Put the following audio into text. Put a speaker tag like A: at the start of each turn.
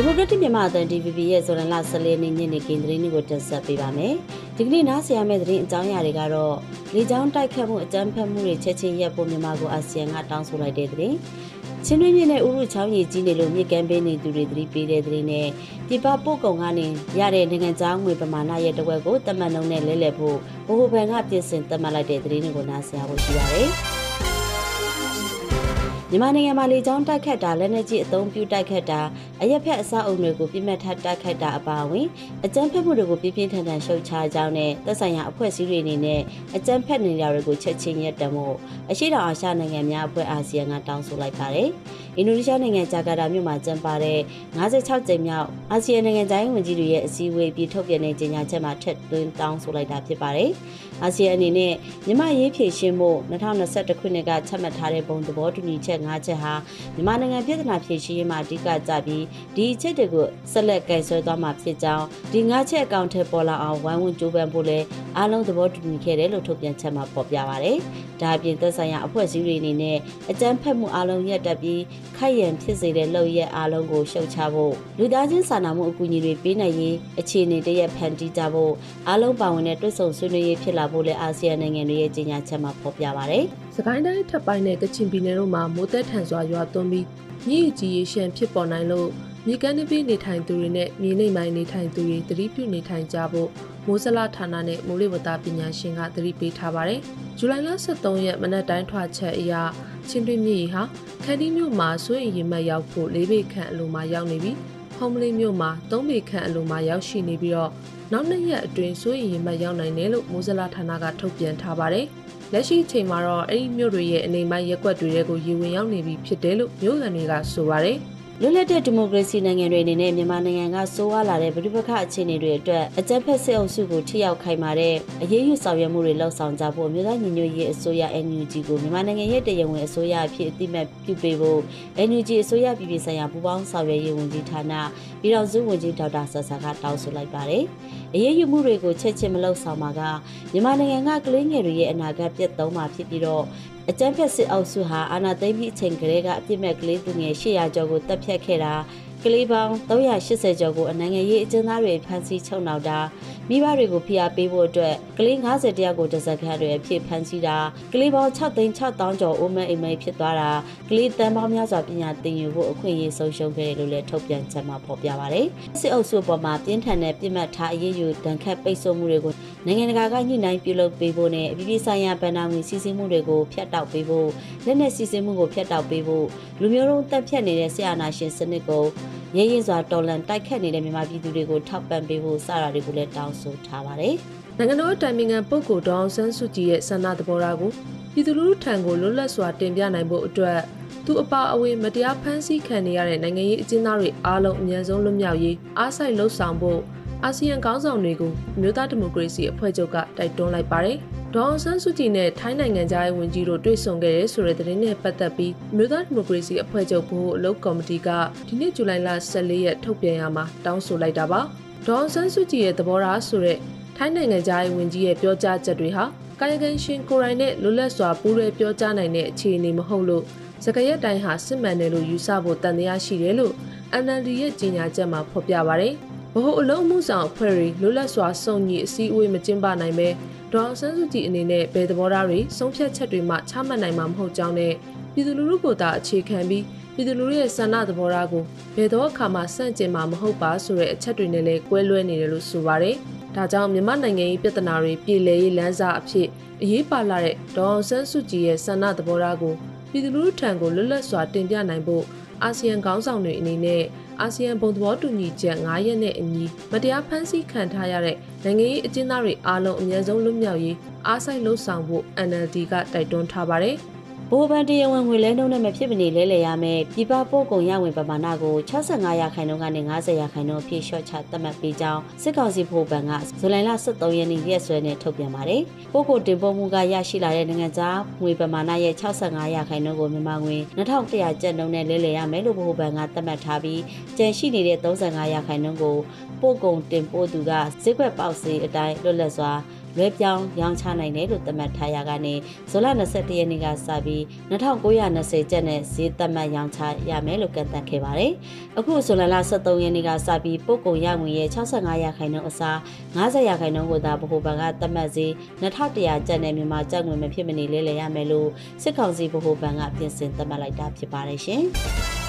A: ဒီမိုကရက်တစ်မြန်မာအသံ DVB ရဲ့ဇွန်လ14နေ့ညနေခင်းသတင်းတွေကိုတင်ဆက်ပေးပါမယ်။ဒီကနေ့နားဆင်ရမယ့်သတင်းအကြောင်းအရာတွေကတော့လေကြောင်းတိုက်ခတ်မှုအကြမ်းဖက်မှုတွေချက်ချင်းရပ်ဖို့မြန်မာကိုအာဆီယံကတောင်းဆိုလိုက်တဲ့သတင်း။ချင်းတွင်းမြစ်နဲ့ဥရုချောင်းရည်ကြီးနေလို့မြစ်ကမ်းပေးနေသူတွေသတိပေးတဲ့သတင်းနဲ့ပြပပို့ကုံကနေရတဲ့နိုင်ငံသားငွေပမာဏရဲ့တဝက်ကိုတမန်နှုံနဲ့လဲလှယ်ဖို့ဘိုဟိုဘန်ကပြင်ဆင်သတ်မှတ်လိုက်တဲ့သတင်းတွေကိုနားဆင်ရဖို့ရှိပါတယ်။ မြန်မာနိုင်ငံမှာလေကြောင်းတိုက်ခတ်တာလက်နက်ကြီးအုံပြုတိုက်ခတ်တာအရက်ဖက်အဆောက်အုံတွေကိုပြစ်မှတ်ထားတိုက်ခတ်တာအပါအဝင်အကြမ်းဖက်မှုတွေကိုပြင်းပြင်းထန်ထန်ရှုတ်ချကြောင်းနဲ့သက်ဆိုင်ရာအဖွဲ့အစည်းတွေအနေနဲ့အကြမ်းဖက်နေကြတွေကိုချက်ချင်းရပ်တံမှုအရှိတောင်အာရှနိုင်ငံများအဖွဲ့အာဆီယံကတောင်းဆိုလိုက်ပါတယ်။အင်ဒိုနီးရှားနိုင်ငံဂျာကာတာမြို့မှာကျင်းပတဲ့56ကြိမ်မြောက်အာဆီယံနိုင်ငံသားဝင်ကြီးတွေရဲ့အစည်းအဝေးပြီးထုတ်ပြန်တဲ့ကြေညာချက်မှာထက်သွင်းတောင်းဆိုလိုက်တာဖြစ်ပါတယ်။အာဆီယံအနေနဲ့မြန်မာရေးဖြည့်ရှင်းမှု2021ခုနှစ်ကချမှတ်ထားတဲ့ဘုံသဘောတူညီချက်၅ချက်ဟာမြန်မာနိုင်ငံပြည်ထနာဖြည့်ရှင်းရေးမှာအဓိကကြပြီးဒီအချက်တွေကိုဆက်လက်ကင်ဆယ်သွားမှာဖြစ်ကြောင်းဒီ၅ချက်အကောင့်ထဲပေါ်လာအောင်ဝိုင်းဝန်းကြိုးပမ်းဖို့လဲအားလုံးသဘောတူညီခဲ့တယ်လို့ထုတ်ပြန်ချက်မှာဖော်ပြပါရတယ်။ဒါအပြင်သက်ဆိုင်ရာအဖွဲ့အစည်းတွေအနေနဲ့အကြမ်းဖက်မှုအားလုံးရပ်တပြီးခိုက်ရန်ဖြစ်စေတဲ့လုပ်ရက်အားလုံးကိုရှုတ်ချဖို့လူသားချင်းစာနာမှုအကူအညီတွေပေးနိုင်ရေးအခြေအနေတရက်ဖန်တီးကြဖို့အားလုံးပါဝင်တဲ့တွဲဆုံဆွေးနွေးရေးဖြစ်လာဖို့လဲအာဆီယံနိုင်ငံတွေရဲ့ကြေညာချက်မှာဖော်ပြပါရတယ်။
B: စကိုင်းတိုင်းထပ်ပိုင်းနဲ့ကချင်ပြည်နယ်တို့မှာမိုးသက်ထန်စွာရွာသွန်းပြီးမြစ်ကြီးရေရှမ်းဖြစ်ပေါ်နိုင်လို့မြေကမ်းနပြီးနေထိုင်သူတွေနဲ့မြေနိမ့်ပိုင်းနေထိုင်သူတွေသတိပြုနေထိုင်ကြဖို့မိုးစလဌာနနဲ့မိုးလေဝသပညာရှင်ကသတိပေးထားပါတယ်။ဇူလိုင်လ23ရက်မနက်တိုင်းထွာချက်အရာချင်းတွင်းမြေဟာခန္တီးမြို့မှာဆွေးရင်မှတ်ရောက်ဖို့၄ပေခန့်အလိုမှာရောက်နေပြီးဟုံးမလေးမြို့မှာ၃ပေခန့်အလိုမှာရောက်ရှိနေပြီးတော့နောက်နှစ်ရက်အတွင်းဆွေးရင်မှတ်ရောက်နိုင်တယ်လို့မိုးစလဌာနကထုတ်ပြန်ထားပါတယ်။ လက်ရှိအချိန်မှာတော့အဲ့ဒီမြို့တွေရဲ့အနေပိုင်းရက်ွက်တွေကိုရေဝင်ရောက်နေပြီဖြစ်တယ်လို့မြို့ခံတွေကဆိုပါတယ်။
A: လွတ်လပ်တဲ့ဒီမိုကရေစီနိုင်ငံတွေအနေနဲ့မြန်မာနိုင်ငံကစိုးဝါလာတဲ့ပြည်ပခအခြေအနေတွေအတွက်အကြမ်းဖက်စစ်အုပ်စုကိုထိရောက်ခိုင်မာတဲ့အရေးယူဆောင်ရွက်မှုတွေလှုပ်ဆောင်ကြဖို့မြို့သားညီညွတ်ရေးအစိုးရ NUG ကိုမြန်မာနိုင်ငံရဲ့တရားဝင်အစိုးရအဖြစ်အတိမတ်ပြုပေးဖို့ NUG အစိုးရပြည်ပြည်ဆိုင်ရာပူးပေါင်းဆောင်ရွက်ရေးဝန်ကြီးဌာနပြည်ထောင်စုဝန်ကြီးဒေါက်တာဆဆာကတောင်းဆိုလိုက်ပါတယ်။အရေးယူမှုတွေကိုချက်ချင်းမလှုပ်ဆောင်မှာကမြန်မာနိုင်ငံကကလေးငယ်တွေရဲ့အနာဂတ်ပြတ်သုံးမှာဖြစ်ပြီးတော့ အကြမ်းဖက်စစ်အုပ်စုဟာအာဏာသိမ်းပြီးအချိန်ကလေးကအပြစ်မဲ့ကလေးသူငယ်800ကျော်ကိုတပ်ဖြတ်ခဲ့တာကလေးပေါင်း380ကျော်ကိုအနိုင်ငံရေးအကျဉ်းသားတွေဖမ်းဆီးချုပ်နှောက်တာ မိဘတွေကိုဖိအားပေးဖို့အတွက်ကလေး90တယောက်ကိုတစက်ခန့်တွေအဖြစ်ဖမ်းဆီးတာကလေးပေါင်း6သိန်း6000ကျော်အိုးမဲအိမ်မဲဖြစ်သွားတာကလေးတန်းပေါင်းများစွာပညာသင်ယူဖို့အခွင့်အရေးဆုံးရှုံးခဲ့တယ်လို့လည်းထုတ်ပြန်ချက်မှာဖော်ပြပါဗျ။စစ်အုပ်စုပေါ်မှာပြင်းထန်တဲ့ပြစ်မှတ်ထားအရေးယူတန်ခတ်ပိတ်ဆို့မှုတွေကိုနိုင်ငံတကာကညှိနှိုင်းပြုလုပ်ပေးဖို့နဲ့အပြည်ပြည်ဆိုင်ရာဗန်နာငွေစီစဉ်မှုတွေကိုဖျက်တောက်ပေးဖို့လက်နက်စီစဉ်မှုကိုဖျက်တောက်ပေးဖို့လူမျိုးတုံးတပ်ဖြတ်နေတဲ့ဆရာနာရှင်စနစ်ကို ရဲရင်စွာတော်လန်တိုက်ခတ်နေတဲ့မြန်မာပြည်သူတွေကိုထောက်ပံ့ပေးဖို့စတာတွေကိုလည်းတောင်းဆိုထားပါတယ်။
B: နိုင်ငံတော်တိုင်ပင်ခံပုဂ္ဂိုလ်ဒေါအောင်ဆန်းစုကြည်ရဲ့ဆန္ဒသဘောထားကိုပြည်သူလူထုထံကိုလွတ်လပ်စွာတင်ပြနိုင်ဖို့အတွက်သူအပါအဝင်မတရားဖမ်းဆီးခံနေရတဲ့နိုင်ငံရေးအကျဉ်းသားတွေအားလုံးအမြန်ဆုံးလွတ်မြောက်ရေးအားစိုက်လှုပ်ဆောင်ဖို့အာဆီယံခေါင်းဆောင်တွေကိုမြို့သားဒီမိုကရေစီအဖွဲ့ချုပ်ကတိုက်တွန်းလိုက်ပါတယ်။ ဒေါအောင်ဆန်းစုကြည်နဲ့ထိုင်းနိုင်ငံသားရဲ့ဝန်ကြီးတို့တွေ့ဆုံခဲ့တဲ့ဆိုတဲ့သတင်းနဲ့ပတ်သက်ပြီးမြို့သားဒီမိုကရေစီအဖွဲ့ချုပ်ဘို့အလုပ်ကော်မတီကဒီနေ့ဇူလိုင်လ14ရက်ထုတ်ပြန်ရမှာတောင်းဆိုလိုက်တာပါ။ဒေါအောင်ဆန်းစုကြည်ရဲ့သဘောထားဆိုတဲ့ထိုင်းနိုင်ငံသားရဲ့ဝန်ကြီးရဲ့ပြောကြားချက်တွေဟာကာယကံရှင်ကိုရိုင်းနဲ့လွတ်လပ်စွာပူးရဲပြောကြားနိုင်တဲ့အခြေအနေမဟုတ်လို့စကရက်တိုင်းဟာစစ်မှန်တယ်လို့ယူဆဖို့တန်တရားရှိတယ်လို့ NLD ရဲ့ကြေညာချက်မှာဖော်ပြပါဗျ။ဗဟိုအလုံးမှုဆောင်အဖွဲ့တွေလွတ်လပ်စွာစုံညီအစည်းအဝေးမကျင်းပနိုင်ပဲ ဒေါအောင်ဆန်းစုကြည်အနေနဲ့ဘယ်သဘောထားတွေဆုံးဖြတ်ချက်တွေမှချမှတ်နိုင်မှာမဟုတ်ကြောင်းနဲ့ပြည်သူလူထုကိုသာအခြေခံပြီးပြည်သူလူထုရဲ့ဆန္ဒသဘောထားကိုဘယ်တော့အခါမှစန့်ကျင်မှာမဟုတ်ပါဆိုတဲ့အချက်တွေနဲ့လည်းကွဲလွဲနေတယ်လို့ဆိုပါတယ်။ဒါကြောင့်မြန်မာနိုင်ငံရေးပြဿနာတွေပြည်လဲရေးလမ်းစာအဖြစ်အရေးပါလာတဲ့ဒေါအောင်ဆန်းစုကြည်ရဲ့ဆန္ဒသဘောထားကိုပြည်သူလူထုထံကိုလွတ်လပ်စွာတင်ပြနိုင်ဖို့အာဆီယံခေါင်းဆောင်တွေအနေနဲ့ အာဆီယံဘုံသဘောတူညီချက်9ရက်နဲ့အညီမတရားဖမ်းဆီးခံထားရတဲ့နိုင်ငံရေးအကျဉ်းသားတွေအားလုံးအများဆုံးလွတ်မြောက်ရေးအားစိုက်လှုပ်ဆောင်ဖို့ NLD ကတိုက်တွန်းထားပါတယ်။
A: ဘိုးဘန်တရားဝင်ငွေလဲနှုန်းနဲ့မဖြစ်မနေလဲလှယ်ရမယ်ပြပပို့ကုန်ရဝင်ပမာဏကို65ရာခိုင်နှုန်းကနေ90ရာခိုင်နှုန်းအဖြစ်လျှော့ချသတ်မှတ်ပေးကြောင်းစစ်ကောင်စီဖို့ဘန်ကဇူလိုင်လ23ရက်နေ့ရက်စွဲနဲ့ထုတ်ပြန်ပါတယ်။ပို့ကုန်တင်ပို့မှုကရရှိလာတဲ့နိုင်ငံသားငွေပမာဏရဲ့65ရာခိုင်နှုန်းကိုမြန်မာငွေ2100ကျပ်နှုန်းနဲ့လဲလှယ်ရမယ်လို့ဘိုးဘန်ကသတ်မှတ်ထားပြီးကျန်ရှိနေတဲ့35ရာခိုင်နှုန်းကိုပို့ကုန်တင်ပို့သူကဈေးကွက်ပေါက်စေးအတိုင်းလွတ်လပ်စွာ လွဲပြောင်းရောင်းချနိုင်တယ်လို့သတ်မှတ်ထားရကနေဇွန်လ22ရက်နေ့ကစပြီး2920ကျပ်နဲ့ဈေးသတ်မှတ်ရောင်းချရမယ်လို့ကန့်သတ်ခဲ့ပါတယ်။အခုဇွန်လ23ရက်နေ့ကစပြီးပို့ကုန်ရငွေရဲ့65ရာခိုင်နှုန်းအစား90ရာခိုင်နှုန်းကိုသာဗဟိုဘဏ်ကသတ်မှတ်ဈေး2100ကျပ်နဲ့မြန်မာကျပ်ငွေမဖြစ်မနေလဲလှယ်ရမယ်လို့စစ်ကောင်စီဗဟိုဘဏ်ကပြင်ဆင်သတ်မှတ်လိုက်တာဖြစ်ပါတယ်ရှင်။